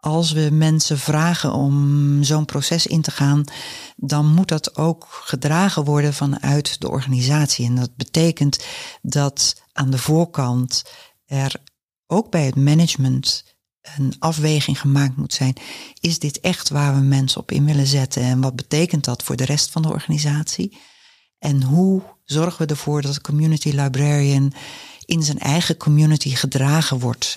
als we mensen vragen om zo'n proces in te gaan, dan moet dat ook gedragen worden vanuit de organisatie. En dat betekent dat aan de voorkant er ook bij het management een afweging gemaakt moet zijn. Is dit echt waar we mensen op in willen zetten? En wat betekent dat voor de rest van de organisatie? En hoe zorgen we ervoor dat de community librarian in zijn eigen community gedragen wordt?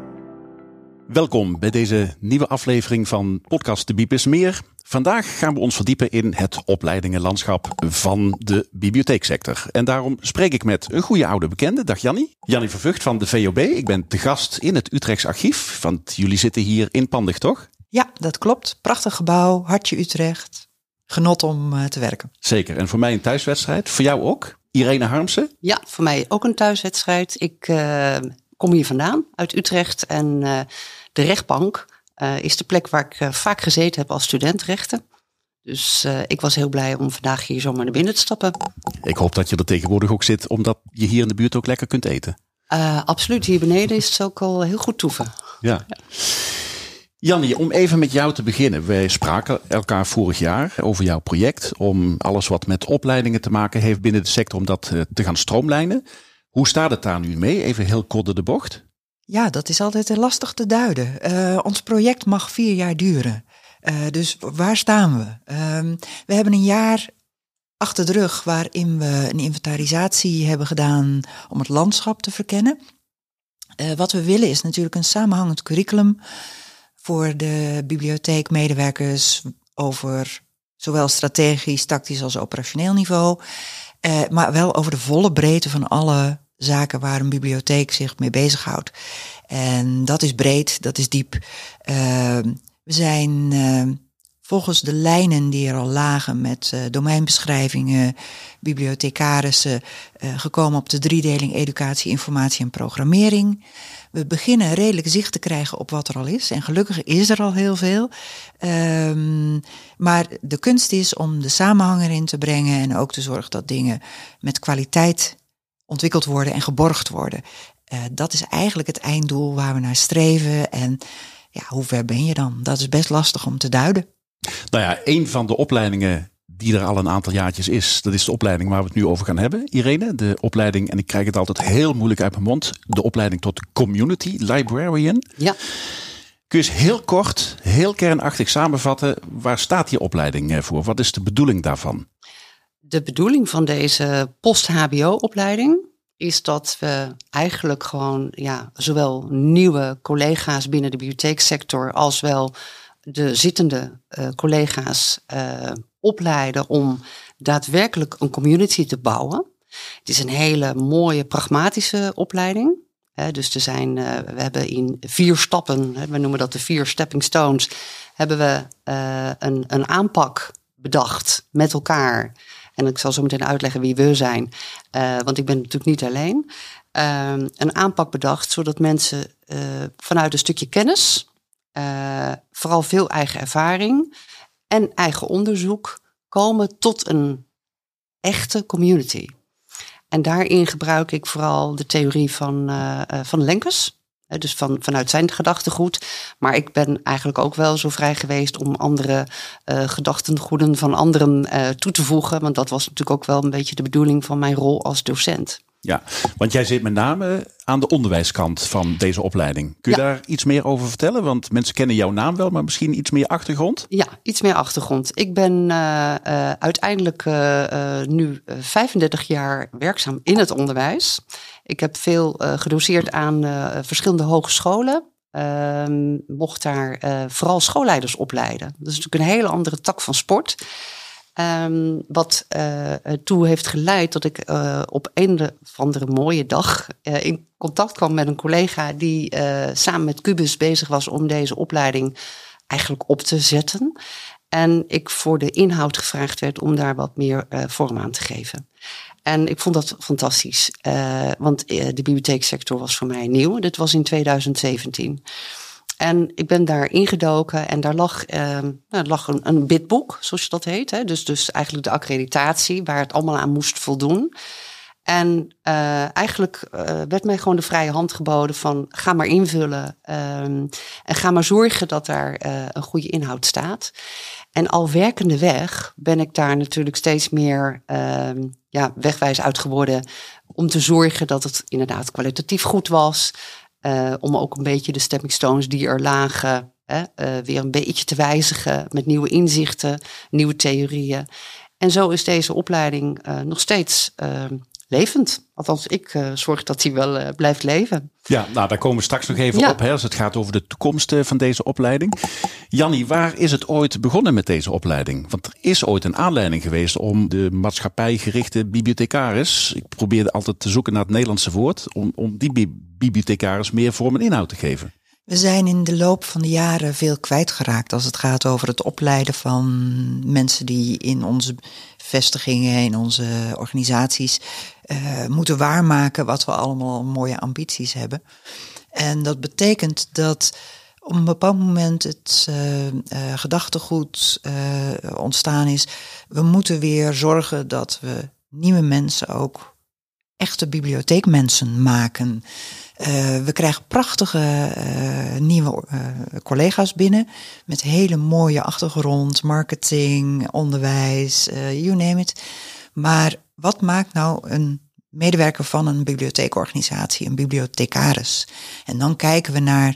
Welkom bij deze nieuwe aflevering van podcast De Biep is Meer. Vandaag gaan we ons verdiepen in het opleidingenlandschap van de bibliotheeksector. En daarom spreek ik met een goede oude bekende. Dag Jannie. Jannie Vervucht van de VOB. Ik ben te gast in het Utrechts Archief, want jullie zitten hier in Pandig, toch? Ja, dat klopt. Prachtig gebouw, hartje Utrecht. Genot om uh, te werken. Zeker. En voor mij een thuiswedstrijd. Voor jou ook? Irene Harmsen? Ja, voor mij ook een thuiswedstrijd. Ik uh, kom hier vandaan, uit Utrecht. En uh, de rechtbank uh, is de plek waar ik uh, vaak gezeten heb als studentrechten. Dus uh, ik was heel blij om vandaag hier zomaar naar binnen te stappen. Ik hoop dat je er tegenwoordig ook zit, omdat je hier in de buurt ook lekker kunt eten. absoluut, hier beneden is het ook al heel goed toeven. Ja. ja. Jannie, om even met jou te beginnen. Wij spraken elkaar vorig jaar over jouw project. Om alles wat met opleidingen te maken heeft binnen de sector, om dat te gaan stroomlijnen. Hoe staat het daar nu mee? Even heel kort de bocht. Ja, dat is altijd lastig te duiden. Uh, ons project mag vier jaar duren. Uh, dus waar staan we? Uh, we hebben een jaar achter de rug waarin we een inventarisatie hebben gedaan om het landschap te verkennen. Uh, wat we willen is natuurlijk een samenhangend curriculum voor de bibliotheekmedewerkers over zowel strategisch, tactisch als operationeel niveau. maar wel over de volle breedte van alle zaken waar een bibliotheek zich mee bezighoudt. En dat is breed, dat is diep. Uh, we zijn uh, volgens de lijnen die er al lagen met uh, domeinbeschrijvingen, bibliothecarissen, gekomen op de driedeling educatie, informatie en programmering. We beginnen redelijk zicht te krijgen op wat er al is. En gelukkig is er al heel veel. Um, maar de kunst is om de samenhang erin te brengen en ook te zorgen dat dingen met kwaliteit ontwikkeld worden en geborgd worden. Uh, dat is eigenlijk het einddoel waar we naar streven. En ja, hoe ver ben je dan? Dat is best lastig om te duiden. Nou ja, een van de opleidingen die er al een aantal jaartjes is, dat is de opleiding waar we het nu over gaan hebben. Irene, de opleiding, en ik krijg het altijd heel moeilijk uit mijn mond, de opleiding tot Community Librarian. Ja. Kun je eens heel kort, heel kernachtig samenvatten, waar staat die opleiding eh, voor? Wat is de bedoeling daarvan? De bedoeling van deze post-HBO-opleiding is dat we eigenlijk gewoon ja, zowel nieuwe collega's binnen de bibliotheeksector als wel de zittende uh, collega's uh, opleiden om daadwerkelijk een community te bouwen. Het is een hele mooie pragmatische opleiding. Dus er zijn, uh, we hebben in vier stappen, we noemen dat de vier stepping stones, hebben we een, een aanpak bedacht met elkaar en ik zal zo meteen uitleggen wie we zijn, uh, want ik ben natuurlijk niet alleen. Uh, een aanpak bedacht zodat mensen uh, vanuit een stukje kennis, uh, vooral veel eigen ervaring en eigen onderzoek komen tot een echte community. En daarin gebruik ik vooral de theorie van, van Lenkes. Dus van, vanuit zijn gedachtegoed. Maar ik ben eigenlijk ook wel zo vrij geweest om andere uh, gedachtengoeden van anderen uh, toe te voegen. Want dat was natuurlijk ook wel een beetje de bedoeling van mijn rol als docent. Ja, want jij zit met name aan de onderwijskant van deze opleiding. Kun je ja. daar iets meer over vertellen? Want mensen kennen jouw naam wel, maar misschien iets meer achtergrond? Ja, iets meer achtergrond. Ik ben uh, uh, uiteindelijk uh, nu 35 jaar werkzaam in het onderwijs. Ik heb veel gedoseerd aan verschillende hogescholen. Ehm, mocht daar vooral schoolleiders opleiden. Dat is natuurlijk een hele andere tak van sport. Um, wat uh, toe heeft geleid dat ik op een of andere mooie dag in contact kwam met een collega die samen met Cubus bezig was om deze opleiding eigenlijk op te zetten. En ik voor de inhoud gevraagd werd om daar wat meer vorm aan te geven. En ik vond dat fantastisch, uh, want de bibliotheeksector was voor mij nieuw. Dit was in 2017. En ik ben daar ingedoken en daar lag, uh, nou, lag een, een bidboek, zoals dat heet. Hè? Dus, dus eigenlijk de accreditatie waar het allemaal aan moest voldoen. En uh, eigenlijk werd mij gewoon de vrije hand geboden van ga maar invullen um, en ga maar zorgen dat daar een goede inhoud staat. En al werkende weg ben ik daar natuurlijk steeds meer um, ja, wegwijs uit geworden om te zorgen dat het inderdaad kwalitatief goed was. om ook een beetje de stepping stones die er lagen weer een beetje te wijzigen met nieuwe inzichten, nieuwe theorieën. En zo is deze opleiding nog steeds ehm, levend. Althans, ik uh, zorg dat hij wel uh, blijft leven. Ja, nou daar komen we straks nog even op hè, als het gaat over de toekomst uh, van deze opleiding. Jannie, waar is het ooit begonnen met deze opleiding? Want er is ooit een aanleiding geweest om de maatschappijgerichte bibliothecaris, ik probeerde altijd te zoeken naar het Nederlandse woord, om, om die bi bibliothecaris meer vorm en inhoud te geven. We zijn in de loop van de jaren veel kwijtgeraakt als het gaat over het opleiden van mensen die in onze vestigingen, in onze organisaties uh, moeten waarmaken wat we allemaal mooie ambities hebben. En dat betekent dat op een bepaald moment het uh, gedachtegoed ontstaan is. We moeten weer zorgen dat we nieuwe mensen ook echte bibliotheekmensen maken. We krijgen prachtige nieuwe collega's binnen met hele mooie achtergrond, marketing, onderwijs, you name it. Maar wat maakt nou een medewerker van een bibliotheekorganisatie, een bibliothecaris? En dan kijken we naar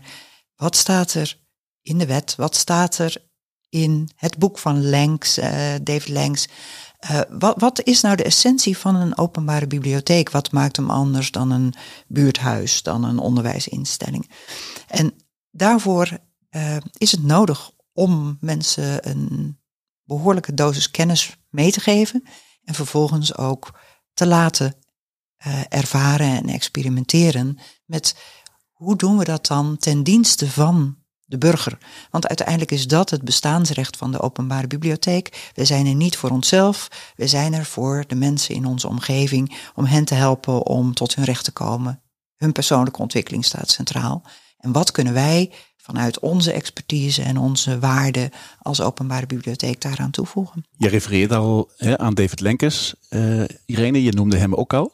wat staat er in de wet, wat staat er in het boek van Langs, David Langs. Uh, wat, wat, is nou de essentie van een openbare bibliotheek? Wat maakt hem anders dan een buurthuis, dan een onderwijsinstelling? En daarvoor uh, is het nodig om mensen een behoorlijke dosis kennis mee te geven en vervolgens ook te laten uh, ervaren en experimenteren met hoe doen we dat dan ten dienste van de burger. Want uiteindelijk is dat het bestaansrecht van de openbare bibliotheek. We zijn er niet voor onszelf, we zijn er voor de mensen in onze omgeving om hen te helpen om tot hun recht te komen. Hun persoonlijke ontwikkeling staat centraal. En wat kunnen wij vanuit onze expertise en onze waarden als openbare bibliotheek daaraan toevoegen? Je refereerde al hè, aan David Lenkes. Uh, Irene, je noemde hem ook al.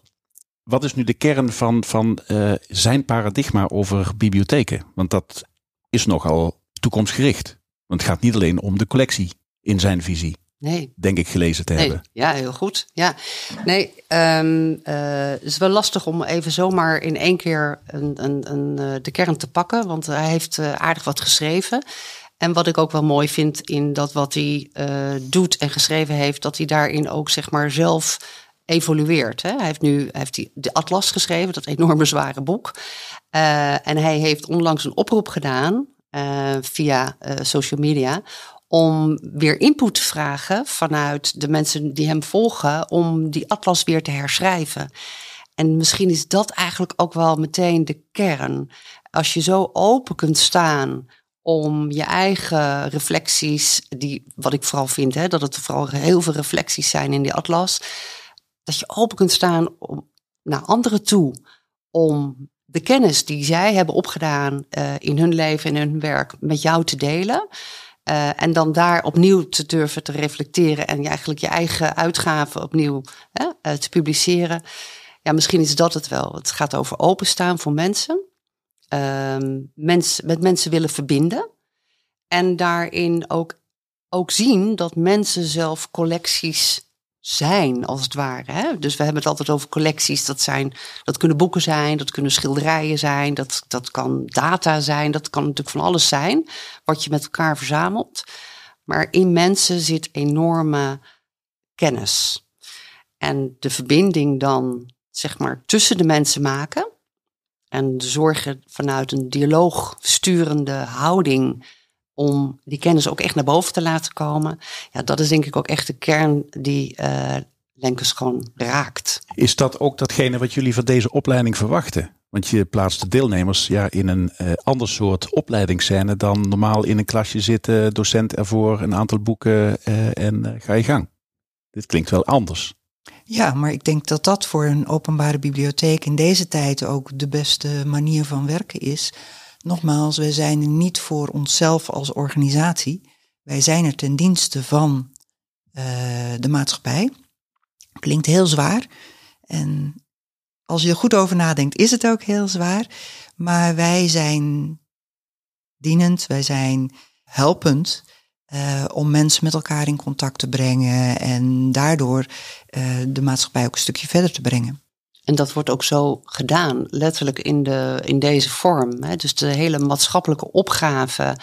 Wat is nu de kern van, van uh, zijn paradigma over bibliotheken? Want dat is nogal toekomstgericht. Want het gaat niet alleen om de collectie in zijn visie. Nee. Denk ik gelezen te nee. hebben. Ja, heel goed. Ja. Nee, um, uh, het is wel lastig om even zomaar in één keer een, een, een, uh, de kern te pakken. Want hij heeft uh, aardig wat geschreven. En wat ik ook wel mooi vind in dat wat hij doet en geschreven heeft, dat hij daarin ook zeg maar zelf evolueert. Hè? Hij heeft nu hij heeft die, de Atlas geschreven, dat enorme zware boek. En hij heeft onlangs een oproep gedaan via social media om weer input te vragen vanuit de mensen die hem volgen om die atlas weer te herschrijven. En misschien is dat eigenlijk ook wel meteen de kern. Als je zo open kunt staan om je eigen reflecties, die, wat ik vooral vind, hè, dat het vooral heel veel reflecties zijn in die atlas, dat je open kunt staan om, naar anderen toe om de kennis die zij hebben opgedaan uh, in hun leven en hun werk met jou te delen. Uh, en dan daar opnieuw te durven te reflecteren en je eigenlijk je eigen uitgaven opnieuw uh, te publiceren. Ja, misschien is dat het wel. Het gaat over openstaan voor mensen. Mens, met mensen willen verbinden. En daarin ook, ook zien dat mensen zelf collecties zijn, als het ware. Hè? Dus we hebben het altijd over collecties. Dat, zijn, dat kunnen boeken zijn, dat kunnen schilderijen zijn, dat, dat kan data zijn, dat kan natuurlijk van alles zijn, wat je met elkaar verzamelt. Maar in mensen zit enorme kennis. En de verbinding dan, zeg maar, tussen de mensen maken. En zorgen vanuit een dialoog sturende houding om die kennis ook echt naar boven te laten komen. Ja, dat is denk ik ook echt de kern die uh, Lenkers gewoon raakt. Is dat ook datgene wat jullie van deze opleiding verwachten? Want je plaatst de deelnemers ja, in een uh, ander soort opleidingsscène dan normaal in een klasje zitten, docent ervoor, een aantal boeken uh, en uh, ga je gang. Dit klinkt wel anders. Ja, maar ik denk dat dat voor een openbare bibliotheek in deze tijd ook de beste manier van werken is. Nogmaals, wij zijn er niet voor onszelf als organisatie. Wij zijn er ten dienste van de maatschappij. Klinkt heel zwaar. En als je er goed over nadenkt, is het ook heel zwaar. Maar wij zijn dienend, wij zijn helpend uh, om mensen met elkaar in contact te brengen en daardoor uh, de maatschappij ook een stukje verder te brengen. En dat wordt ook zo gedaan, letterlijk in, de, in deze vorm. Hè? Dus de hele maatschappelijke opgave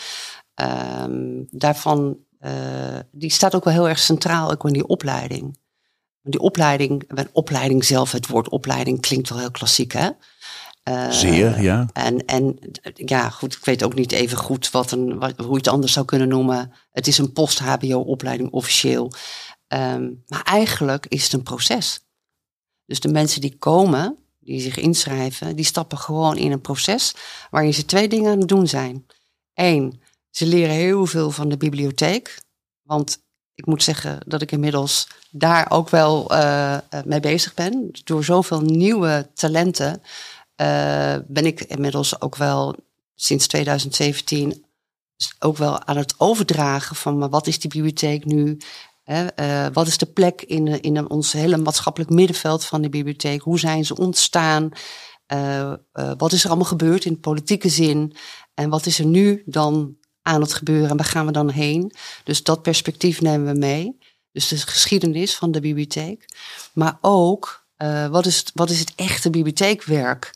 um, daarvan, uh, die staat ook wel heel erg centraal ook in die opleiding. Die opleiding, een opleiding zelf, het woord opleiding klinkt wel heel klassiek, hè? Uh, Zeer, ja. En, en ja, goed, ik weet ook niet even goed wat een, wat, hoe je het anders zou kunnen noemen. Het is een post-HBO-opleiding officieel. Um, maar eigenlijk is het een proces. Dus de mensen die komen, die zich inschrijven, die stappen gewoon in een proces waarin ze twee dingen aan het doen zijn. Eén, ze leren heel veel van de bibliotheek. Want ik moet zeggen dat ik inmiddels daar ook wel uh, mee bezig ben. Door zoveel nieuwe talenten uh, ben ik inmiddels ook wel sinds 2017 ook wel aan het overdragen van wat is die bibliotheek nu? Uh, wat is de plek in, in ons hele maatschappelijk middenveld van de bibliotheek? Hoe zijn ze ontstaan? wat is er allemaal gebeurd in politieke zin? En wat is er nu dan aan het gebeuren en waar gaan we dan heen? Dus dat perspectief nemen we mee. Dus de geschiedenis van de bibliotheek. Maar ook, wat, is het, wat is het echte bibliotheekwerk?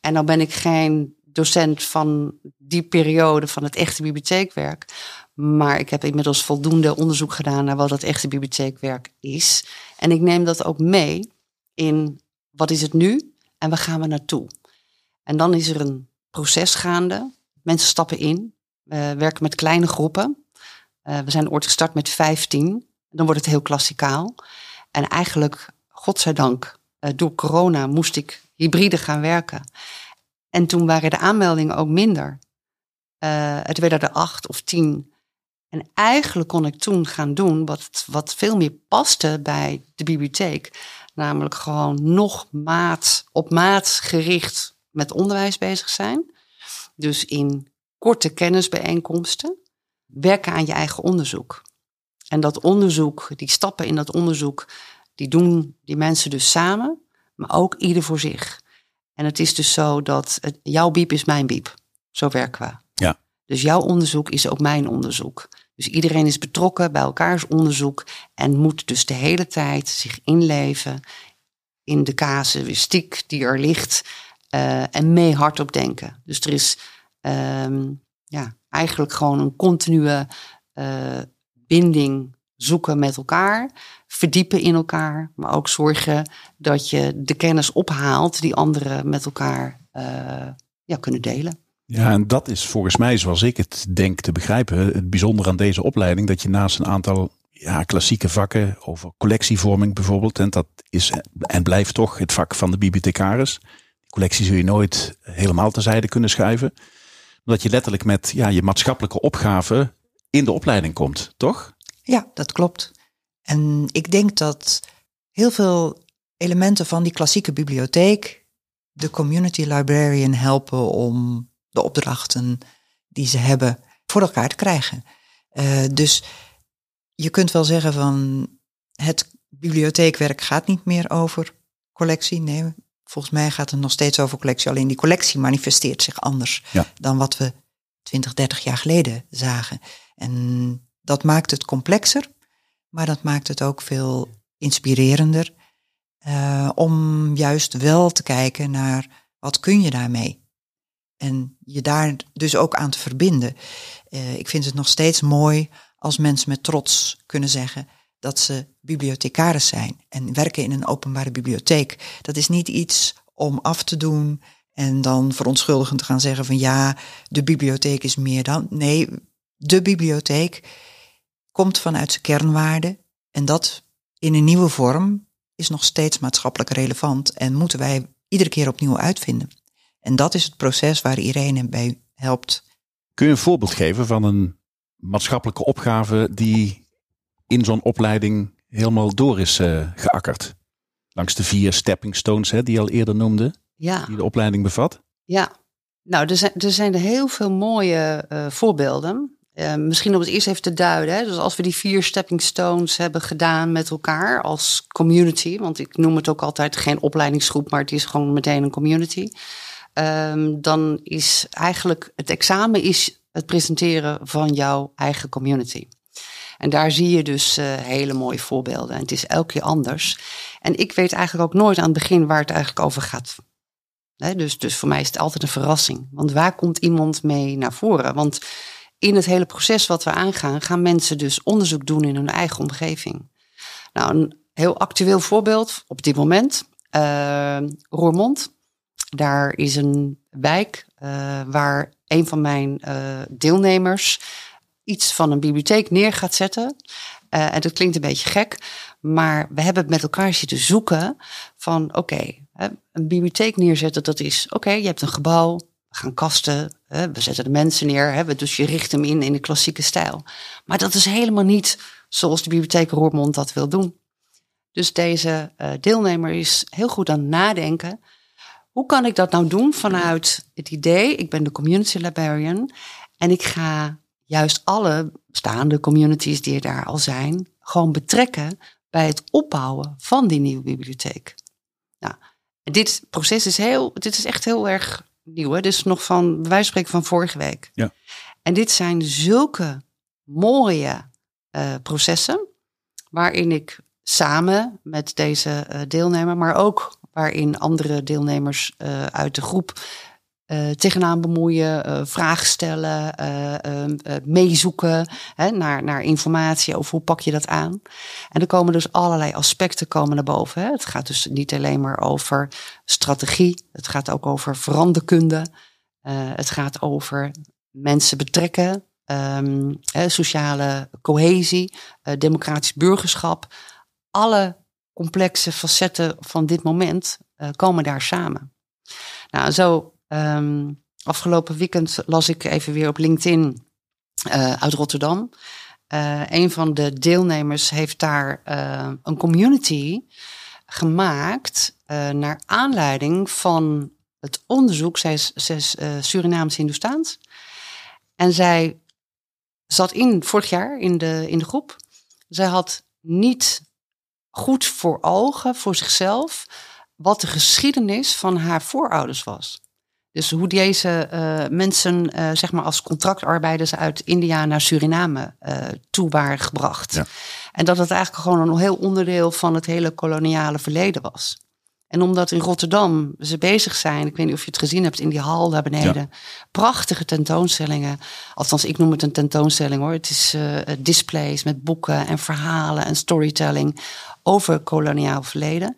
En nou ben ik geen docent van die periode van het echte bibliotheekwerk. Maar ik heb inmiddels voldoende onderzoek gedaan naar wat het echte bibliotheekwerk is. En ik neem dat ook mee in wat is het nu en waar gaan we naartoe? En dan is er een proces gaande. Mensen stappen in. We werken met kleine groepen. Uh, we zijn ooit gestart met 15. Dan wordt het heel klassikaal. En eigenlijk, godzijdank, uh, door corona moest ik hybride gaan werken. En toen waren de aanmeldingen ook minder. Uh, het werden er acht of tien. En eigenlijk kon ik toen gaan doen wat, wat veel meer paste bij de bibliotheek. Namelijk gewoon nog maat, op maat gericht met onderwijs bezig zijn. Dus in korte kennisbijeenkomsten, werken aan je eigen onderzoek. En dat onderzoek, die stappen in dat onderzoek, die doen die mensen dus samen, maar ook ieder voor zich. En het is dus zo dat het, jouw biep is mijn biep. Zo werken we. Ja. Dus jouw onderzoek is ook mijn onderzoek. Dus iedereen is betrokken bij elkaars onderzoek en moet dus de hele tijd zich inleven in de casuïstiek die er ligt uh, en mee hardop denken. Dus er is um, ja, eigenlijk gewoon een continue uh, binding zoeken met elkaar, verdiepen in elkaar, maar ook zorgen dat je de kennis ophaalt die anderen met elkaar uh, ja, kunnen delen. Ja, en dat is volgens mij, zoals ik het denk te begrijpen, het bijzondere aan deze opleiding, dat je naast een aantal ja, klassieke vakken over collectievorming bijvoorbeeld, en dat is en blijft toch het vak van de bibliothecaris. Die collectie zul je nooit helemaal terzijde kunnen schuiven omdat je letterlijk met ja, je maatschappelijke opgave in de opleiding komt, toch? Ja, dat klopt. En ik denk dat heel veel elementen van die klassieke bibliotheek de community librarian helpen om de opdrachten die ze hebben voor elkaar te krijgen. Uh, dus je kunt wel zeggen van het bibliotheekwerk gaat niet meer over collectie. Nee, volgens mij gaat het nog steeds over collectie. Alleen die collectie manifesteert zich anders dan wat we 20, 30 jaar geleden zagen. En dat maakt het complexer, maar dat maakt het ook veel inspirerender. Uh, om juist wel te kijken naar wat kun je daarmee. En je daar dus ook aan te verbinden. Uh, ik vind het nog steeds mooi als mensen met trots kunnen zeggen: dat ze bibliothecaris zijn en werken in een openbare bibliotheek. Dat is niet iets om af te doen en dan verontschuldigend te gaan zeggen van ja, de bibliotheek is meer dan. Nee, de bibliotheek komt vanuit zijn kernwaarden en dat in een nieuwe vorm is nog steeds maatschappelijk relevant en moeten wij iedere keer opnieuw uitvinden. En dat is het proces waar Irene bij helpt. Kun je een voorbeeld geven van een maatschappelijke opgave die in zo'n opleiding helemaal door is uh, geakkerd? Langs de vier stepping stones hè, die je al eerder noemde, ja. die de opleiding bevat? Ja, nou, er zijn er, zijn er heel veel mooie uh, voorbeelden. Uh, misschien om het eerst even te duiden. Hè. Dus als we die vier stepping stones hebben gedaan met elkaar als community, want ik noem het ook altijd geen opleidingsgroep, maar het is gewoon meteen een community. Um, dan is eigenlijk het examen is het presenteren van jouw eigen community. En daar zie je dus uh, hele mooie voorbeelden. En het is elke keer anders. En ik weet eigenlijk ook nooit aan het begin waar het eigenlijk over gaat. dus, dus voor mij is het altijd een verrassing. Want waar komt iemand mee naar voren? Want in het hele proces wat we aangaan, gaan mensen dus onderzoek doen in hun eigen omgeving. Nou, een heel actueel voorbeeld op dit moment. Uh, Roermond. Daar is een wijk uh, waar een van mijn uh, deelnemers iets van een bibliotheek neer gaat zetten. Uh, en dat klinkt een beetje gek, maar we hebben met elkaar zitten zoeken van oké, een bibliotheek neerzetten, dat is oké, je hebt een gebouw, we gaan kasten, we zetten de mensen neer, dus je richt hem in in de klassieke stijl. Maar dat is helemaal niet zoals de bibliotheek Roermond dat wil doen. Dus deze deelnemer is heel goed aan het nadenken. Hoe kan ik dat nou doen vanuit het idee, ik ben de community librarian en ik ga juist alle bestaande communities die er daar al zijn, gewoon betrekken bij het opbouwen van die nieuwe bibliotheek. Nou, dit proces is heel, dit is echt heel erg nieuw. Hè? Dit is nog van, wij spreken van vorige week. Ja. En dit zijn zulke mooie uh, processen, waarin ik samen met deze uh, deelnemer, maar ook waarin andere deelnemers uh, uit de groep uh, tegenaan bemoeien, uh, vragen stellen, uh, meezoeken hè, naar, naar informatie over hoe pak je dat aan. En er komen dus allerlei aspecten komen naar boven. Hè. Het gaat dus niet alleen maar over strategie, het gaat ook over veranderkunde. het gaat over mensen betrekken, um, hè, sociale cohesie, democratisch burgerschap. Alle complexe facetten van dit moment komen daar samen. Nou, zo Um, afgelopen weekend las ik even weer op LinkedIn uh, uit Rotterdam. Uh, een van de deelnemers heeft daar een community gemaakt naar aanleiding van het onderzoek. Zij is, zij is Surinaams Hindoestaans. En zij zat in vorig jaar in de, in de groep. Zij had niet goed voor ogen voor zichzelf wat de geschiedenis van haar voorouders was. Dus hoe deze uh, mensen, uh, zeg maar als contractarbeiders uit India naar Suriname uh, toe waren gebracht. Ja. En dat het eigenlijk gewoon een heel onderdeel van het hele koloniale verleden was. En omdat in Rotterdam ze bezig zijn, ik weet niet of je het gezien hebt in die hal daar beneden, ja. prachtige tentoonstellingen. Althans, ik noem het een tentoonstelling hoor. Het is displays met boeken en verhalen en storytelling over koloniaal verleden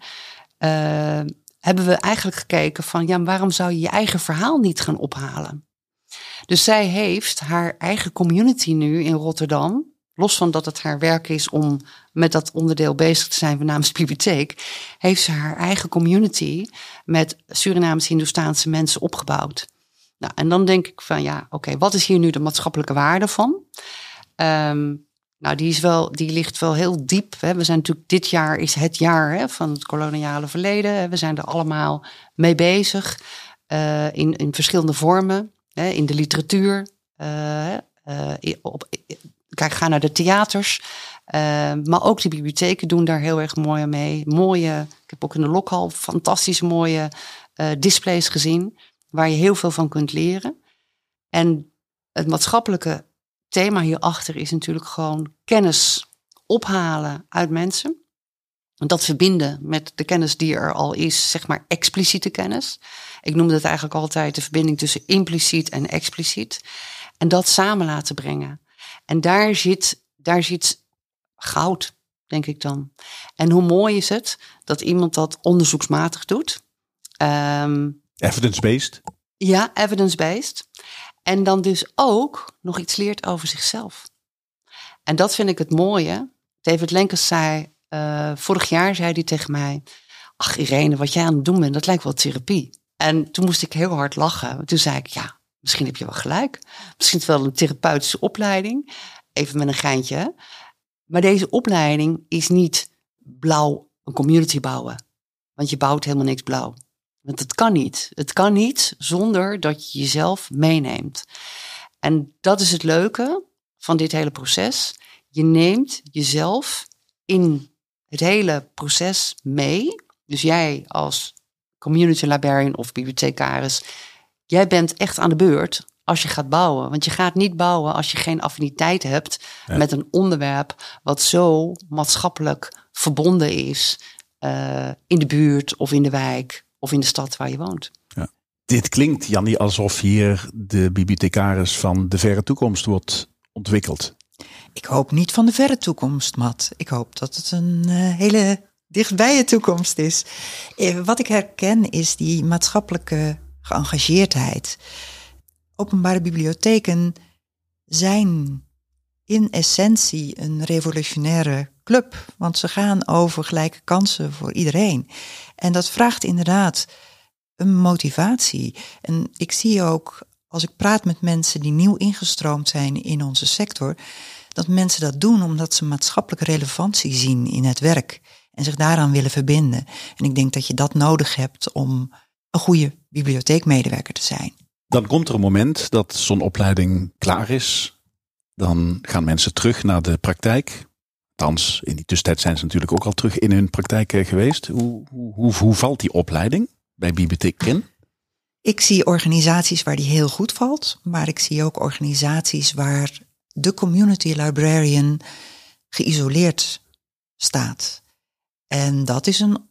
hebben we eigenlijk gekeken van, ja, waarom zou je je eigen verhaal niet gaan ophalen? Dus zij heeft haar eigen community nu in Rotterdam, los van dat het haar werk is om met dat onderdeel bezig te zijn namens bibliotheek, heeft ze haar eigen community met Surinaamse Hindoestaanse mensen opgebouwd. Nou, en dan denk ik van ja, oké, wat is hier nu de maatschappelijke waarde van? Um, nou, die, is wel, die ligt wel heel diep. Hè. We zijn natuurlijk, dit jaar is het jaar hè, van het koloniale verleden. We zijn er allemaal mee bezig. Uh, in, in verschillende vormen. In de literatuur. Uh, uh, op, kijk, ga naar de theaters. maar ook de bibliotheken doen daar heel erg mooi mee. Mooie, ik heb ook in de lokhal fantastische mooie displays gezien. Waar je heel veel van kunt leren. En het maatschappelijke thema hierachter is natuurlijk gewoon kennis ophalen uit mensen. Dat verbinden met de kennis die er al is, zeg maar expliciete kennis. Ik noemde het eigenlijk altijd de verbinding tussen impliciet en expliciet. En dat samen laten brengen. En daar zit, daar zit goud, denk ik dan. En hoe mooi is het dat iemand dat onderzoeksmatig doet? Um, evidence-based? Ja, evidence-based. En dan dus ook nog iets leert over zichzelf. En dat vind ik het mooie. David Lenkers zei, uh, vorig jaar zei hij tegen mij, ach Irene, wat jij aan het doen bent, dat lijkt wel therapie. En toen moest ik heel hard lachen. Toen zei ik, ja, misschien heb je wel gelijk. Misschien is het wel een therapeutische opleiding. Even met een geintje. Maar deze opleiding is niet blauw een community bouwen. Want je bouwt helemaal niks blauw. Want het kan niet. Het kan niet zonder dat je jezelf meeneemt. En dat is het leuke van dit hele proces. Je neemt jezelf in het hele proces mee. Dus jij als community librarian of bibliothecaris, jij bent echt aan de beurt als je gaat bouwen. Want je gaat niet bouwen als je geen affiniteit hebt Ja. met een onderwerp wat zo maatschappelijk verbonden is eh, in de buurt of in de wijk of in de stad waar je woont. Dit klinkt, Jannie, alsof hier de bibliothecaris van de verre toekomst wordt ontwikkeld. Ik hoop niet van de verre toekomst, Matt. Ik hoop dat het een eh, hele dichtbije toekomst is. Eh, wat ik herken is die maatschappelijke geëngageerdheid. Openbare bibliotheken zijn in essentie een revolutionaire club, want ze gaan over gelijke kansen voor iedereen. En dat vraagt inderdaad een motivatie. En ik zie ook, als ik praat met mensen die nieuw ingestroomd zijn in onze sector, dat mensen dat doen omdat ze maatschappelijke relevantie zien in het werk en zich daaraan willen verbinden. En ik denk dat je dat nodig hebt om een goede bibliotheekmedewerker te zijn. Dan komt er een moment dat zo'n opleiding klaar is. Dan gaan mensen terug naar de praktijk. Althans, in die tussentijd zijn ze natuurlijk ook al terug in hun praktijk eh, geweest. Hoe, hoe, hoe, hoe valt die opleiding bij Bibliotheek Ken? Ik zie organisaties waar die heel goed valt, maar ik zie ook organisaties waar de community librarian geïsoleerd staat. En dat is een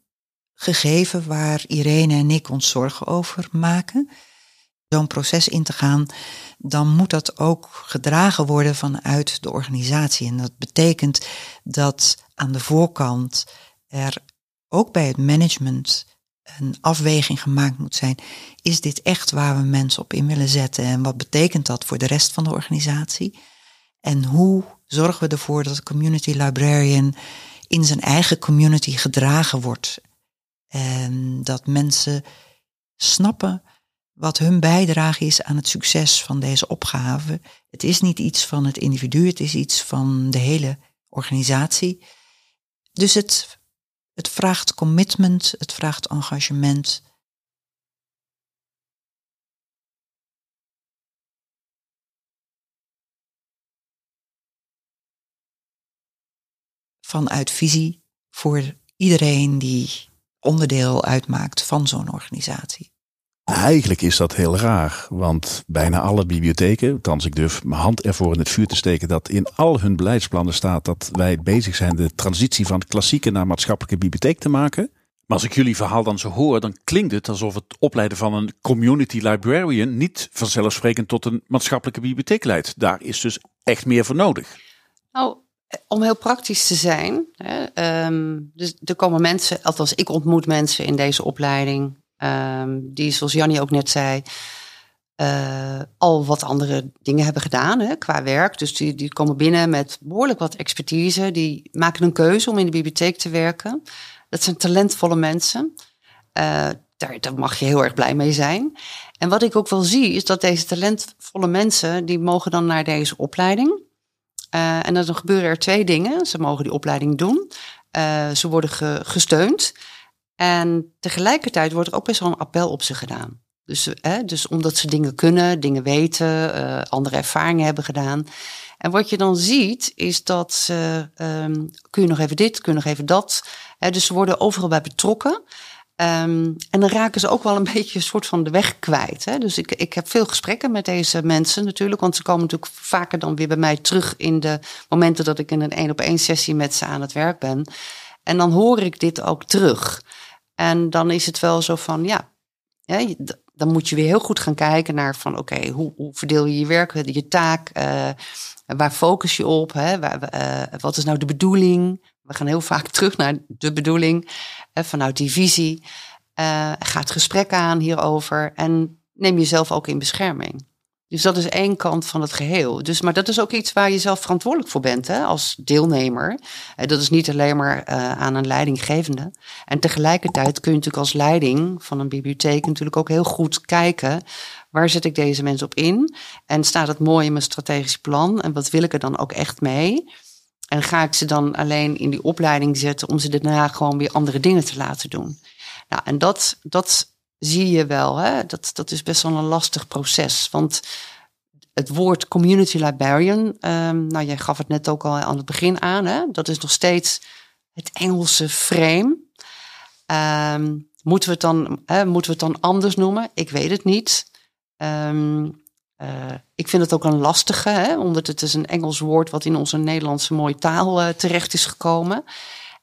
gegeven waar Irene en ik ons zorgen over maken. Zo'n proces in te gaan, dan moet dat ook gedragen worden vanuit de organisatie. En dat betekent dat aan de voorkant er ook bij het management een afweging gemaakt moet zijn. Is dit echt waar we mensen op in willen zetten? En wat betekent dat voor de rest van de organisatie? En hoe zorgen we ervoor dat de community librarian in zijn eigen community gedragen wordt? En dat mensen snappen wat hun bijdrage is aan het succes van deze opgave. Het is niet iets van het individu, het is iets van de hele organisatie. Dus het, het vraagt commitment, het vraagt engagement. Vanuit visie voor iedereen die onderdeel uitmaakt van zo'n organisatie. Eigenlijk is dat heel raar, want bijna alle bibliotheken, althans ik durf mijn hand ervoor in het vuur te steken, dat in al hun beleidsplannen staat dat wij bezig zijn de transitie van klassieke naar maatschappelijke bibliotheek te maken. Maar als ik jullie verhaal dan zo hoor, dan klinkt het alsof het opleiden van een community librarian niet vanzelfsprekend tot een maatschappelijke bibliotheek leidt. Daar is dus echt meer voor nodig. Nou, om heel praktisch te zijn. Hè, ehm, dus er komen mensen, althans ik ontmoet mensen in deze opleiding. ehm, die, zoals Jannie ook net zei, eh, al wat andere dingen hebben gedaan hè, qua werk. Dus die, die komen binnen met behoorlijk wat expertise. Die maken een keuze om in de bibliotheek te werken. Dat zijn talentvolle mensen. Eh, daar, daar mag je heel erg blij mee zijn. En wat ik ook wel zie, is dat deze talentvolle mensen, die mogen dan naar deze opleiding. Uh, en dan gebeuren er twee dingen. Ze mogen die opleiding doen. Uh, ze worden ge gesteund. En tegelijkertijd wordt er ook best wel een appel op ze gedaan. Dus, eh, dus omdat ze dingen kunnen, dingen weten, andere ervaringen hebben gedaan. En wat je dan ziet, is dat ze, um, kun je nog even dit, kun je nog even dat. Uh, dus ze worden overal bij betrokken. Um, en dan raken ze ook wel een beetje een soort van de weg kwijt. Hè? Dus ik, ik heb veel gesprekken met deze mensen natuurlijk. Want ze komen natuurlijk vaker dan weer bij mij terug in de momenten dat ik in een één op één sessie met ze aan het werk ben. En dan hoor ik dit ook terug. En dan is het wel zo van ja, dan moet je weer heel goed gaan kijken naar van oké, hoe, hoe, verdeel je je werk, je taak, uh, waar focus je op, hè? Waar, uh, wat is nou de bedoeling? We gaan heel vaak terug naar de bedoeling vanuit die visie. Uh, ga gesprek aan hierover en neem jezelf ook in bescherming. Dus dat is één kant van het geheel. Dus, maar dat is ook iets waar je zelf verantwoordelijk voor bent hè, als deelnemer. Eh, dat is niet alleen maar aan een leidinggevende. En tegelijkertijd kun je natuurlijk als leiding van een bibliotheek natuurlijk ook heel goed kijken. Waar zet ik deze mensen op in? En staat het mooi in mijn strategisch plan? En wat wil ik er dan ook echt mee? En ga ik ze dan alleen in die opleiding zetten om ze daarna gewoon weer andere dingen te laten doen? Nou, en dat, dat zie je wel. Hè? Dat, dat is best wel een lastig proces. Want het woord community librarian, um, nou jij gaf het net ook al aan het begin aan, hè? dat is nog steeds het Engelse frame. Um, moeten, we het dan, hè, moeten we het dan anders noemen? Ik weet het niet. Um, uh, ik vind het ook een lastige, hè, omdat het is een Engels woord wat in onze Nederlandse mooie taal uh, terecht is gekomen.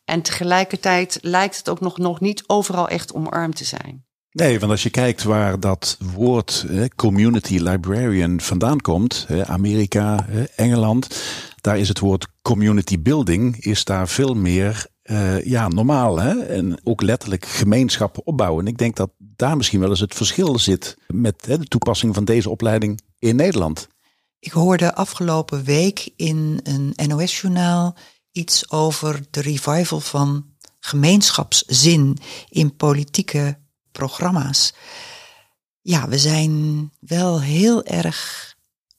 En tegelijkertijd lijkt het ook nog, nog niet overal echt omarmd te zijn. Nee, want als je kijkt waar dat woord community librarian vandaan komt, Amerika, Engeland, daar is het woord community building is daar veel meer uh, ja, normaal. Hè? En ook letterlijk gemeenschappen opbouwen. En ik denk dat daar misschien wel eens het verschil zit met hè, de toepassing van deze opleiding in Nederland. Ik hoorde afgelopen week in een NOS-journaal iets over de revival van gemeenschapszin in politieke programma's. Ja, we zijn wel heel erg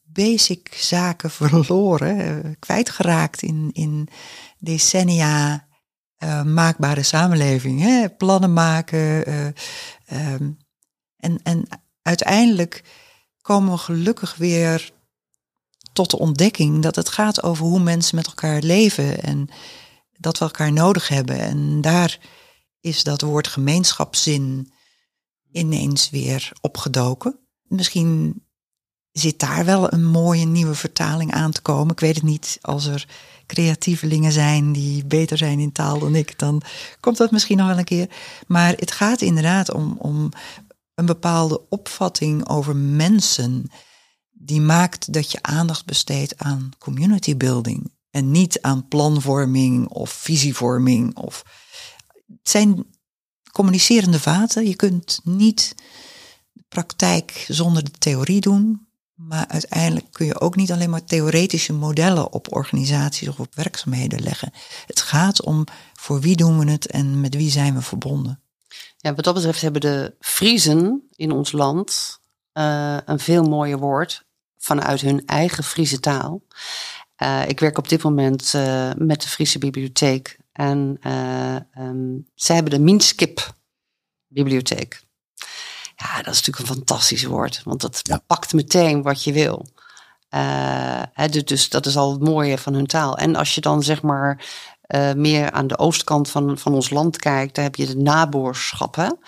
basic zaken verloren, eh, kwijtgeraakt in, in decennia uh, maakbare samenleving. Hè? Plannen maken. Uh, um, en, en uiteindelijk komen we gelukkig weer tot de ontdekking dat het gaat over hoe mensen met elkaar leven en dat we elkaar nodig hebben. En daar is dat woord gemeenschapszin ineens weer opgedoken. Misschien zit daar wel een mooie nieuwe vertaling aan te komen. Ik weet het niet. Als er creatievelingen zijn die beter zijn in taal dan ik, dan komt dat misschien nog wel een keer. Maar het gaat inderdaad om, om een bepaalde opvatting over mensen. Die maakt dat je aandacht besteedt aan community building. En niet aan planvorming of visievorming. Of... Het zijn communicerende vaten. Je kunt niet praktijk zonder de theorie doen. Maar uiteindelijk kun je ook niet alleen maar theoretische modellen op organisaties of op werkzaamheden leggen. Het gaat om voor wie doen we het en met wie zijn we verbonden. Ja, wat dat betreft hebben de Friesen in ons land uh, een veel mooier woord vanuit hun eigen Friese taal. Uh, ik werk op dit moment uh, met de Friese Bibliotheek en um, zij hebben de Minskip Bibliotheek. Ja, dat is natuurlijk een fantastisch woord, want dat pakt meteen wat je wil. Uh, dus, dus dat is al het mooie van hun taal. En als je dan zeg maar uh, meer aan de oostkant van, van ons land kijkt, dan heb je de naboorschappen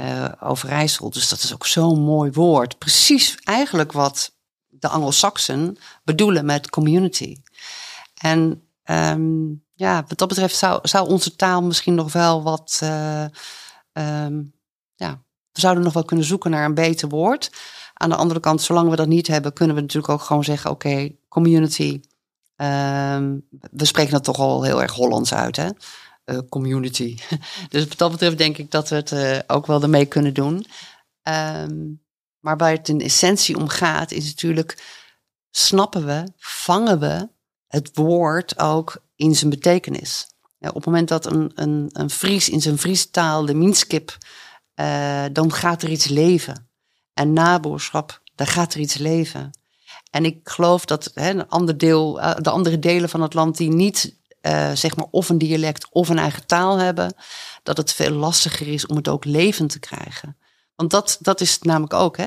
uh, Overijssel. Dus dat is ook zo'n mooi woord. Precies eigenlijk wat de Anglo-Saxen bedoelen met community. En um, ja, wat dat betreft zou, zou onze taal misschien nog wel wat um, ja, we zouden nog wel kunnen zoeken naar een beter woord. Aan de andere kant, zolang we dat niet hebben, kunnen we natuurlijk ook gewoon zeggen: oké, community. Um, we spreken dat toch al heel erg Hollands uit, hè? Uh, community. dus wat dat betreft denk ik dat we het uh, ook wel ermee kunnen doen. Um, maar waar het in essentie om gaat, is natuurlijk: snappen we, vangen we het woord ook in zijn betekenis? Op het moment dat een, een, een Fries in zijn Friese taal de minskip uh, dan gaat er iets leven. En naboerschap, daar gaat er iets leven. En ik geloof dat hè, een ander deel, uh, de andere delen van het land die niet uh, zeg maar of een dialect of een eigen taal hebben, dat het veel lastiger is om het ook levend te krijgen. Want dat, dat is het namelijk ook, hè?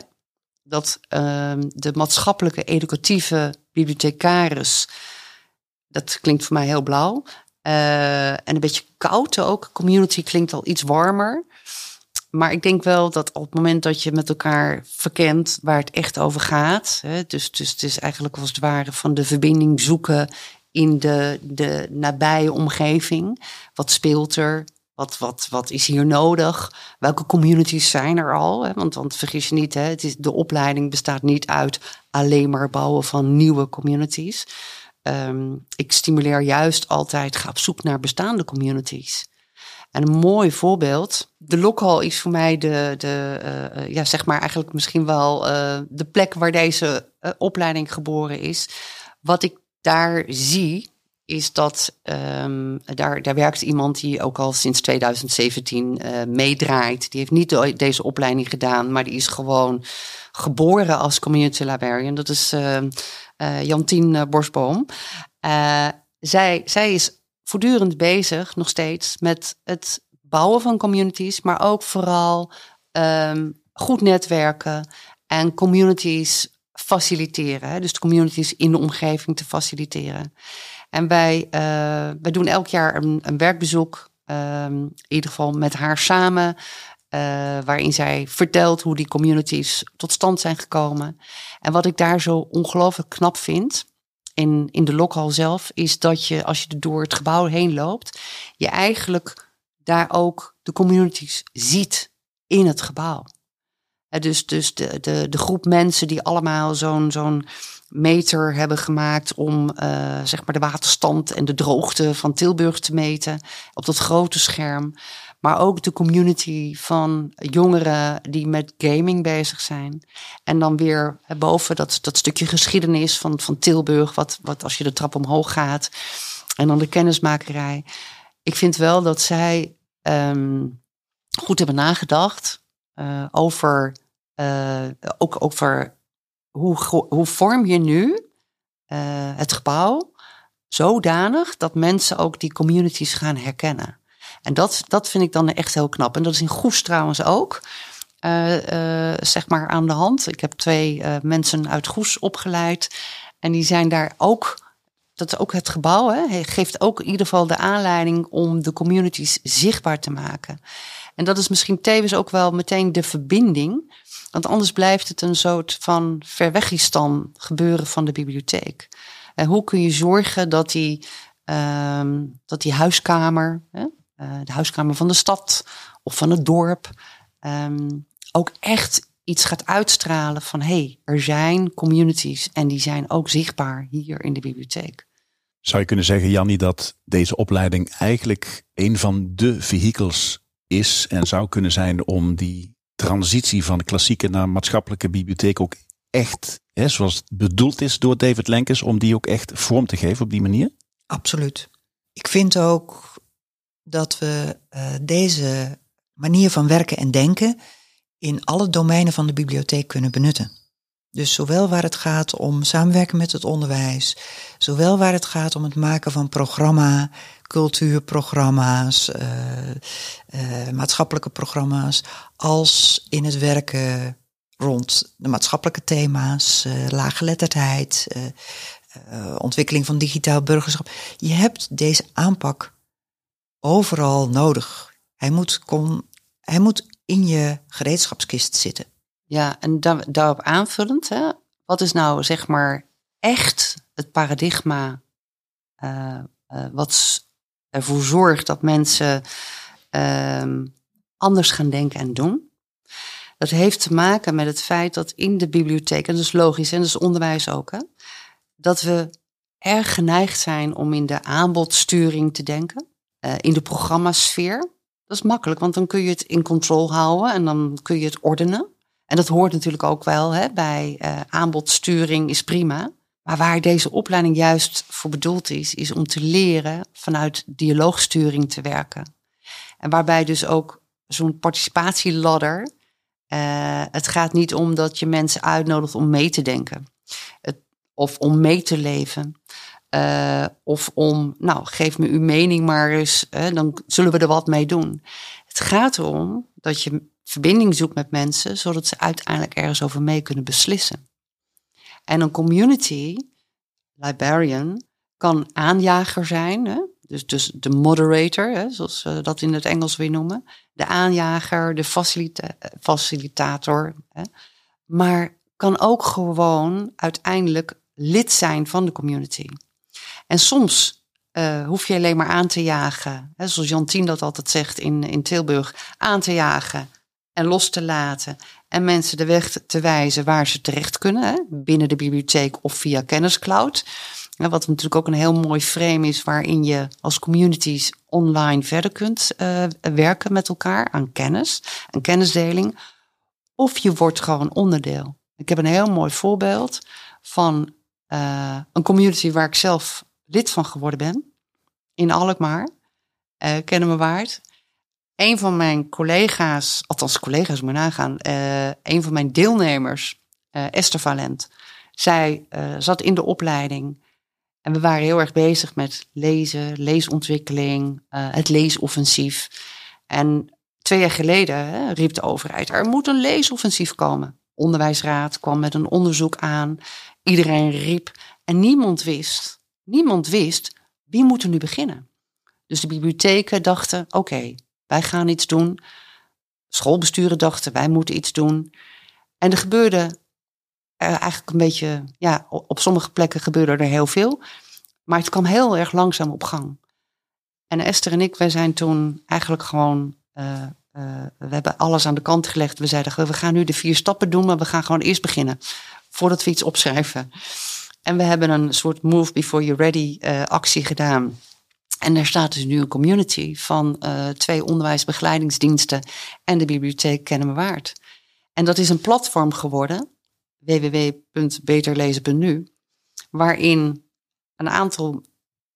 Dat ehm, de maatschappelijke educatieve bibliothecaris, dat klinkt voor mij heel blauw. en een beetje koud ook. Community klinkt al iets warmer. Maar ik denk wel dat op het moment dat je met elkaar verkent waar het echt over gaat. Hè, dus, dus het is eigenlijk als het ware van de verbinding zoeken in de, de nabije omgeving. Wat speelt er? Wat, wat, wat is hier nodig? Welke communities zijn er al? Hè? Want, want vergis je niet, hè, het is, de opleiding bestaat niet uit alleen maar bouwen van nieuwe communities. Um, ik stimuleer juist altijd, ga op zoek naar bestaande communities. En een mooi voorbeeld. De Lokhal is voor mij de, de uh, ja, zeg maar eigenlijk misschien wel uh, de plek waar deze opleiding geboren is. Wat ik daar zie, is dat um, daar, daar werkt iemand die ook al sinds 2017 uh, meedraait. Die heeft niet deze opleiding gedaan, maar die is gewoon geboren als community librarian. Dat is Jantien Borsboom. zij, zij is voortdurend bezig, nog steeds, met het bouwen van communities, maar ook vooral um, goed netwerken en communities faciliteren. Dus de communities in de omgeving te faciliteren. En wij, uh, wij doen elk jaar een, een werkbezoek, um, in ieder geval met haar samen, uh, waarin zij vertelt hoe die communities tot stand zijn gekomen. En wat ik daar zo ongelooflijk knap vind, in, in de lokhal zelf, is dat je als je door het gebouw heen loopt, je eigenlijk daar ook de communities ziet in het gebouw. dus dus de, de, de groep mensen die allemaal zo'n zo'n meter hebben gemaakt om uh, zeg maar de waterstand en de droogte van Tilburg te meten op dat grote scherm. Maar ook de community van jongeren die met gaming bezig zijn. En dan weer boven dat, dat stukje geschiedenis van, van Tilburg, wat, wat als je de trap omhoog gaat. En dan de kennismakerij. Ik vind wel dat zij um, goed hebben nagedacht uh, over, uh, ook over hoe, hoe vorm je nu uh, het gebouw zodanig dat mensen ook die communities gaan herkennen. En dat, dat vind ik dan echt heel knap. En dat is in Goes trouwens ook. Uh, uh, zeg maar aan de hand. Ik heb twee mensen uit Goes opgeleid. En die zijn daar ook dat is ook het gebouw, hè, geeft ook in ieder geval de aanleiding om de communities zichtbaar te maken. En dat is misschien tevens ook wel meteen de verbinding. Want anders blijft het een soort van verwegistan gebeuren van de bibliotheek. En hoe kun je zorgen dat die, um, dat die huiskamer, hè, uh, de huiskamer van de stad of van het dorp, um, ook echt iets gaat uitstralen van hé, hey, er zijn communities en die zijn ook zichtbaar hier in de bibliotheek. Zou je kunnen zeggen, Jannie, dat deze opleiding eigenlijk een van de vehikels is en zou kunnen zijn om die transitie van de klassieke naar maatschappelijke bibliotheek ook echt, hè, zoals het bedoeld is door David Lenkes, om die ook echt vorm te geven op die manier? Absoluut. Ik vind ook dat we uh, deze manier van werken en denken in alle domeinen van de bibliotheek kunnen benutten. Dus zowel waar het gaat om samenwerken met het onderwijs, zowel waar het gaat om het maken van programma, cultuurprogramma's, uh, uh, maatschappelijke programma's, als in het werken rond de maatschappelijke thema's, uh, laaggeletterdheid, ontwikkeling van digitaal burgerschap. Je hebt deze aanpak overal nodig. Hij moet, kon, hij moet in je gereedschapskist zitten. Ja, en daar, daarop aanvullend, hè, wat is nou zeg maar echt het paradigma uh, uh, wat ervoor zorgt dat mensen uh, anders gaan denken en doen? Dat heeft te maken met het feit dat in de bibliotheek, en dat is logisch en dat is onderwijs ook, hè, dat we erg geneigd zijn om in de aanbodsturing te denken, uh, in de programmasfeer. Dat is makkelijk, want dan kun je het in controle houden en dan kun je het ordenen. En dat hoort natuurlijk ook wel hè, bij uh, aanbodsturing is prima. Maar waar deze opleiding juist voor bedoeld is, is om te leren vanuit dialoogsturing te werken. En waarbij dus ook zo'n participatieladder. Uh, het gaat niet om dat je mensen uitnodigt om mee te denken. Of om mee te leven. Uh, of om, nou, geef me uw mening maar eens, hè, dan zullen we er wat mee doen. Het gaat erom dat je verbinding zoekt met mensen, zodat ze uiteindelijk ergens over mee kunnen beslissen. En een community librarian kan aanjager zijn, hè? Dus, dus de moderator, hè, zoals we dat in het Engels weer noemen, de aanjager, de facilita facilitator, hè? maar kan ook gewoon uiteindelijk lid zijn van de community. En soms uh, hoef je alleen maar aan te jagen, hè, zoals Jantien dat altijd zegt in, in Tilburg, aan te jagen en los te laten. En mensen de weg te wijzen waar ze terecht kunnen. Hè, binnen de bibliotheek of via kenniscloud. Wat natuurlijk ook een heel mooi frame is waarin je als communities online verder kunt uh, werken met elkaar aan kennis en kennisdeling. Of je wordt gewoon onderdeel. Ik heb een heel mooi voorbeeld van uh, een community waar ik zelf lid van geworden ben. In Alkmaar, uh, kennen me waard. Een van mijn collega's, althans collega's moet nagaan, uh, een van mijn deelnemers, Esther Valent, zij zat in de opleiding en we waren heel erg bezig met lezen, leesontwikkeling, het leesoffensief. En twee jaar geleden hè, riep de overheid, er moet een leesoffensief komen. Onderwijsraad kwam met een onderzoek aan. Iedereen riep en niemand wist, niemand wist wie moet er nu beginnen. Dus de bibliotheken dachten, oké, wij gaan iets doen. Schoolbesturen dachten, wij moeten iets doen. En er gebeurde eigenlijk een beetje, ja, op sommige plekken gebeurde er heel veel. Maar het kwam heel erg langzaam op gang. En Esther en ik, wij zijn toen eigenlijk gewoon, uh, uh, we hebben alles aan de kant gelegd. We zeiden, we gaan nu de vier stappen doen, maar we gaan gewoon eerst beginnen. Voordat we iets opschrijven. En we hebben een soort move before you're ready uh, actie gedaan. En er staat dus nu een community van twee onderwijsbegeleidingsdiensten en de bibliotheek Kennen Waard. En dat is een platform geworden, www.beterlezen.nu, waarin een aantal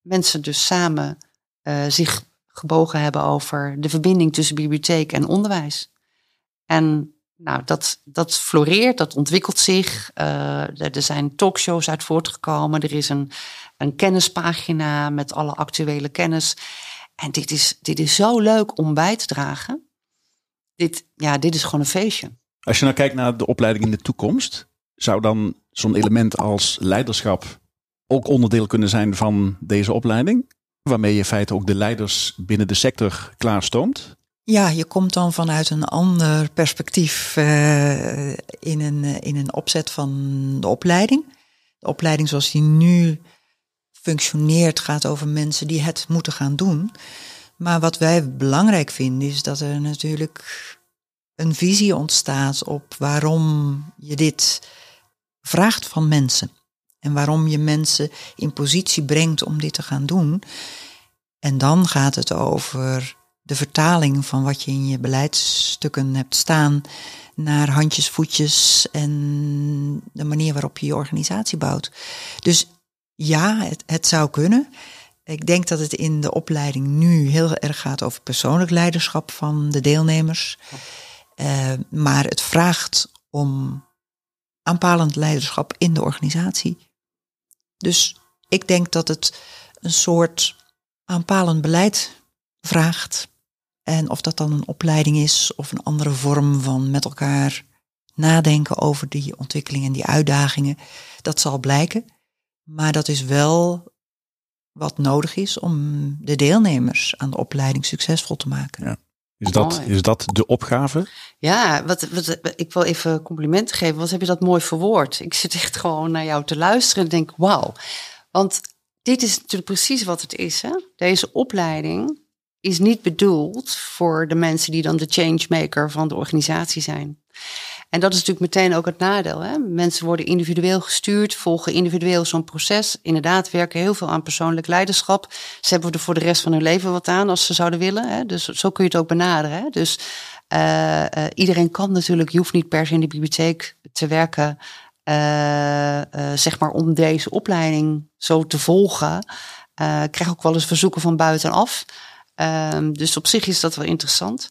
mensen dus samen uh, zich gebogen hebben over de verbinding tussen bibliotheek en onderwijs. En nou, dat, dat floreert, dat ontwikkelt zich. Uh, er zijn talkshows uit voortgekomen. Er is een, een kennispagina met alle actuele kennis. En dit is, dit is zo leuk om bij te dragen. Dit, ja, dit is gewoon een feestje. Als je nou kijkt naar de opleiding in de toekomst, zou dan zo'n element als leiderschap ook onderdeel kunnen zijn van deze opleiding? Waarmee je in feite ook de leiders binnen de sector klaarstoomt? Ja, je komt dan vanuit een ander perspectief uh, in, een, in een opzet van de opleiding. De opleiding zoals die nu functioneert gaat over mensen die het moeten gaan doen. Maar wat wij belangrijk vinden is dat er natuurlijk een visie ontstaat op waarom je dit vraagt van mensen. En waarom je mensen in positie brengt om dit te gaan doen. En dan gaat het over de vertaling van wat je in je beleidsstukken hebt staan naar handjes, voetjes en de manier waarop je je organisatie bouwt. Dus ja, het, het zou kunnen. Ik denk dat het in de opleiding nu heel erg gaat over persoonlijk leiderschap van de deelnemers. Uh, maar het vraagt om aanpalend leiderschap in de organisatie. Dus ik denk dat het een soort aanpalend beleid vraagt. En of dat dan een opleiding is of een andere vorm van met elkaar nadenken over die ontwikkelingen en die uitdagingen, dat zal blijken. Maar dat is wel wat nodig is om de deelnemers aan de opleiding succesvol te maken. Ja. Is dat, is dat de opgave? Ja, wat, wat, ik wil even complimenten geven. Wat heb je dat mooi verwoord? Ik zit echt gewoon naar jou te luisteren en denk, wauw. Want dit is natuurlijk precies wat het is. Hè? Deze opleiding is niet bedoeld voor de mensen die dan de changemaker van de organisatie zijn. En dat is natuurlijk meteen ook het nadeel. Hè? Mensen worden individueel gestuurd, volgen individueel zo'n proces. Inderdaad, werken heel veel aan persoonlijk leiderschap. Ze hebben er voor de rest van hun leven wat aan als ze zouden willen. Hè? Dus zo kun je het ook benaderen. Hè? Dus uh, uh, iedereen kan natuurlijk, je hoeft niet per se in de bibliotheek te werken. Uh, zeg maar om deze opleiding zo te volgen. ik krijg ook wel eens verzoeken van buitenaf. Ehm, dus op zich is dat wel interessant.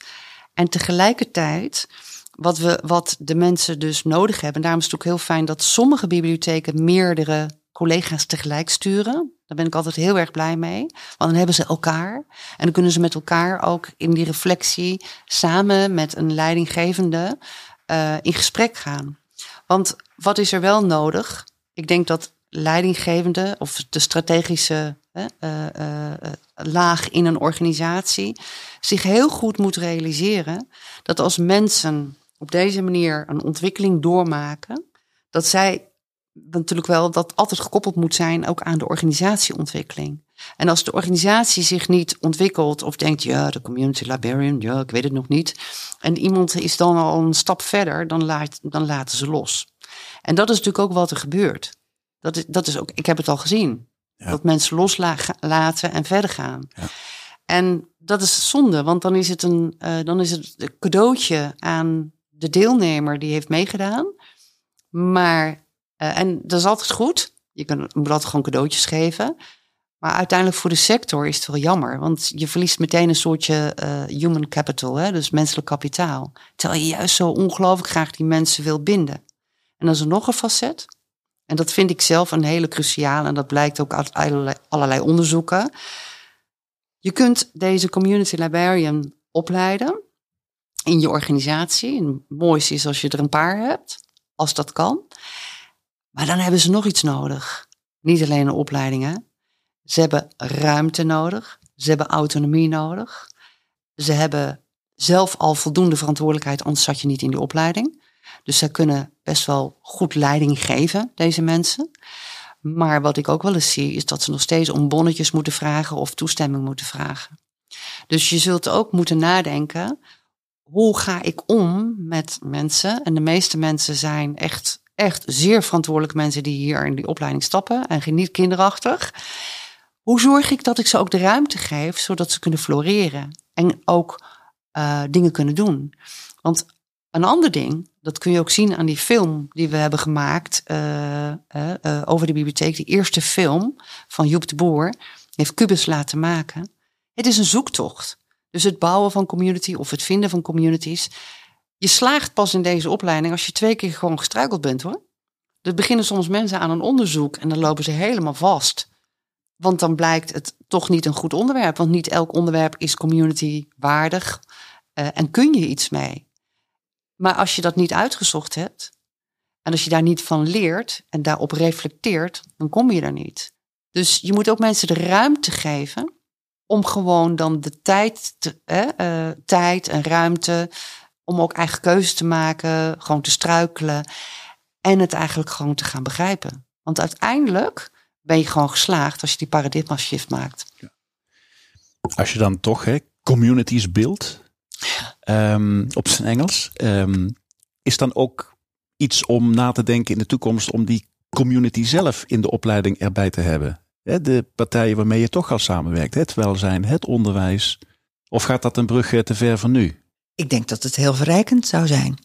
En tegelijkertijd wat, we, wat de mensen dus nodig hebben. En daarom is het ook heel fijn dat sommige bibliotheken meerdere collega's tegelijk sturen. Daar ben ik altijd heel erg blij mee. Want dan hebben ze elkaar. En dan kunnen ze met elkaar ook in die reflectie samen met een leidinggevende uh, in gesprek gaan. Want wat is er wel nodig? Ik denk dat leidinggevende of de strategische laag in een organisatie zich heel goed moet realiseren dat als mensen op deze manier een ontwikkeling doormaken, dat zij natuurlijk wel dat altijd gekoppeld moet zijn ook aan de organisatieontwikkeling. En als de organisatie zich niet ontwikkelt of denkt, ja, de community librarian, ja, ik weet het nog niet. En iemand is dan al een stap verder, dan, laat, dan laten ze los. En dat is natuurlijk ook wat er gebeurt. Dat is, dat is ook, ik heb het al gezien. Dat mensen loslaten en verder gaan. Ja. En dat is zonde, want dan is het een, uh, dan is het een cadeautje aan de deelnemer die heeft meegedaan. Maar Uh, en dat is altijd goed. Je, kan, moet altijd gewoon cadeautjes geven. Maar uiteindelijk voor de sector is het wel jammer. Want je verliest meteen een soortje uh, human capital, hè, dus menselijk kapitaal. Terwijl je juist zo ongelooflijk graag die mensen wil binden. En dan is er nog een facet. En dat vind ik zelf een hele cruciale. En dat blijkt ook uit allerlei onderzoeken. Je kunt deze community librarian opleiden in je organisatie. Het mooiste is als je er een paar hebt, als dat kan. Maar dan hebben ze nog iets nodig. Niet alleen een opleiding. Ze hebben ruimte nodig. Ze hebben autonomie nodig. Ze hebben zelf al voldoende verantwoordelijkheid, anders zat je niet in die opleiding. Dus zij kunnen best wel goed leiding geven, deze mensen. Maar wat ik ook wel eens zie, is dat ze nog steeds om bonnetjes moeten vragen of toestemming moeten vragen. Dus je zult ook moeten nadenken, hoe ga ik om met mensen? En de meeste mensen zijn echt, echt zeer verantwoordelijke mensen die hier in die opleiding stappen en niet kinderachtig. Hoe zorg ik dat ik ze ook de ruimte geef, zodat ze kunnen floreren en ook uh, dingen kunnen doen? Want een ander ding, dat kun je ook zien aan die film die we hebben gemaakt uh, uh, over de bibliotheek. Die eerste film van Joep de Boer heeft Cubus laten maken. Het is een zoektocht. Dus het bouwen van community of het vinden van communities. Je slaagt pas in deze opleiding als je twee keer gewoon gestruikeld bent hoor. Er beginnen soms mensen aan een onderzoek en dan lopen ze helemaal vast. Want dan blijkt het toch niet een goed onderwerp. Want niet elk onderwerp is community waardig. En kun je iets mee. Maar als je dat niet uitgezocht hebt. En als je daar niet van leert en daarop reflecteert, dan kom je er niet. Dus je moet ook mensen de ruimte geven om gewoon dan de tijd, te, uh, tijd en ruimte om ook eigen keuzes te maken, gewoon te struikelen en het eigenlijk gewoon te gaan begrijpen. Want uiteindelijk ben je gewoon geslaagd als je die paradigma shift maakt. Ja. Als je dan toch communities built, um, op zijn Engels, um, is dan ook iets om na te denken in de toekomst om die community zelf in de opleiding erbij te hebben? De partijen waarmee je toch al samenwerkt, het welzijn, het onderwijs. Of gaat dat een brug te ver van nu? Ik denk dat het heel verrijkend zou zijn.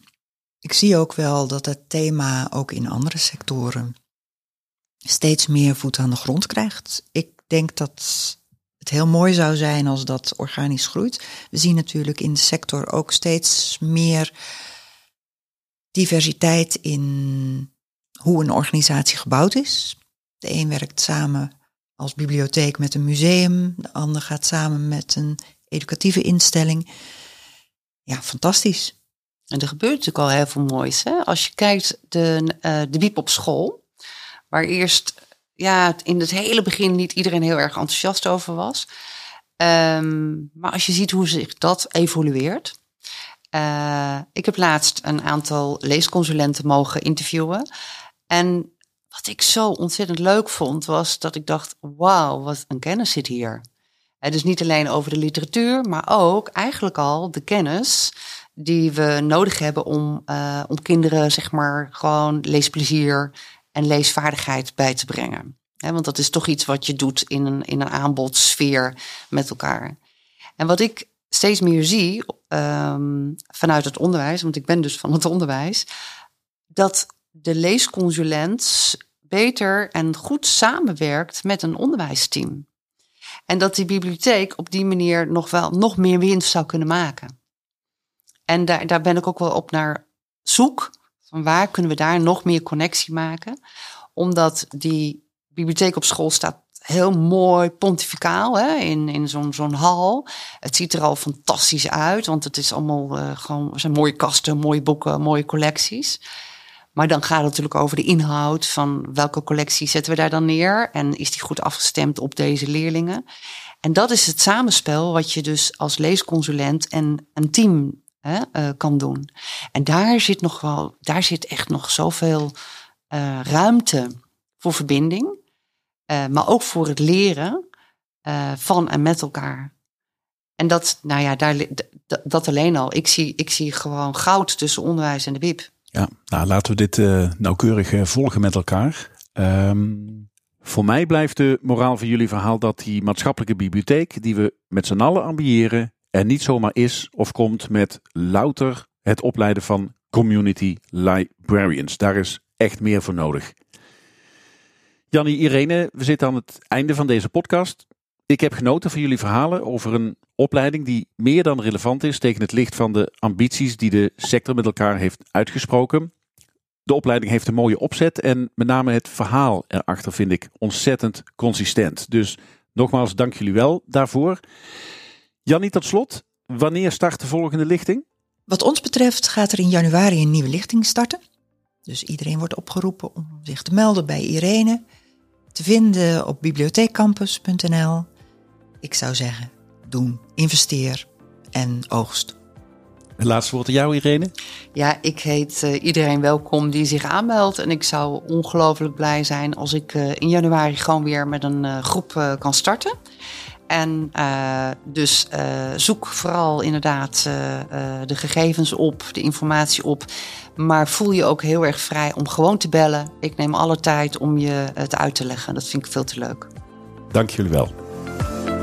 Ik zie ook wel dat het thema ook in andere sectoren steeds meer voet aan de grond krijgt. Ik denk dat het heel mooi zou zijn als dat organisch groeit. We zien natuurlijk in de sector ook steeds meer diversiteit in hoe een organisatie gebouwd is. De een werkt samen als bibliotheek met een museum, de ander gaat samen met een educatieve instelling. Ja, fantastisch. En er gebeurt natuurlijk al heel veel moois. Hè? Als je kijkt, de, uh, de Wiep op school, waar eerst ja, in het hele begin niet iedereen heel erg enthousiast over was. Um, maar als je ziet hoe zich dat evolueert. Uh, ik heb laatst een aantal leesconsulenten mogen interviewen. En wat ik zo ontzettend leuk vond, was dat ik dacht: wauw, wat een kennis zit hier. Uh, dus niet alleen over de literatuur, maar ook eigenlijk al de kennis die we nodig hebben om, uh, om kinderen, zeg maar, gewoon leesplezier en leesvaardigheid bij te brengen. want dat is toch iets wat je doet in een, in een aanbodsfeer met elkaar. En wat ik steeds meer zie um, vanuit het onderwijs, want ik ben dus van het onderwijs, dat de leesconsulent beter en goed samenwerkt met een onderwijsteam. En dat die bibliotheek op die manier nog wel nog meer winst zou kunnen maken. En daar, daar ben ik ook wel op naar zoek. Waar kunnen we daar nog meer connectie maken? Omdat die bibliotheek op school staat heel mooi pontificaal hè, in, in zo'n zo'n hal. Het ziet er al fantastisch uit, want het is allemaal uh, gewoon zijn mooie kasten, mooie boeken, mooie collecties. Maar dan gaat het natuurlijk over de inhoud van welke collectie zetten we daar dan neer en is die goed afgestemd op deze leerlingen. En dat is het samenspel wat je dus als leesconsulent en een team hè, uh, kan doen. En daar zit nog wel, daar zit echt nog zoveel uh, ruimte voor verbinding, uh, maar ook voor het leren van en met elkaar. En dat, nou ja, daar, dat alleen al. Ik zie, ik zie gewoon goud tussen onderwijs en de WIP. Ja, nou laten we dit nauwkeurig volgen met elkaar. Um, voor mij blijft de moraal van jullie verhaal dat die maatschappelijke bibliotheek, die we met z'n allen ambiëren, er niet zomaar is of komt met louter het opleiden van community librarians. Daar is echt meer voor nodig. Jannie, Irene, we zitten aan het einde van deze podcast. Ik heb genoten van jullie verhalen over een opleiding die meer dan relevant is tegen het licht van de ambities die de sector met elkaar heeft uitgesproken. De opleiding heeft een mooie opzet en met name het verhaal erachter vind ik ontzettend consistent. Dus nogmaals, dank jullie wel daarvoor. Jannie, tot slot, wanneer start de volgende lichting? Wat ons betreft gaat er in januari een nieuwe lichting starten. Dus iedereen wordt opgeroepen om zich te melden bij Irene. Te vinden op bibliotheekcampus.nl. Ik zou zeggen, doen, investeer en oogst. Het laatste woord aan jou, Irene. Ja, ik heet uh, iedereen welkom die zich aanmeldt. En ik zou ongelooflijk blij zijn als ik uh, in januari gewoon weer met een uh, groep kan starten. En dus zoek vooral inderdaad de gegevens op, de informatie op. Maar voel je ook heel erg vrij om gewoon te bellen. Ik neem alle tijd om je het uit te leggen. Dat vind ik veel te leuk. Dank jullie wel.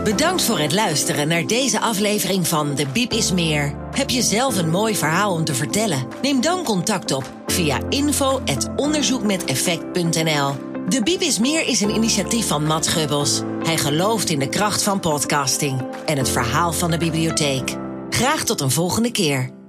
Bedankt voor het luisteren naar deze aflevering van De Biep is Meer. Heb je zelf een mooi verhaal om te vertellen? Neem dan contact op via info.onderzoekmeteffect.nl. De Biep is Meer is een initiatief van Matt Gubbels. Hij gelooft in de kracht van podcasting en het verhaal van de bibliotheek. Graag tot een volgende keer.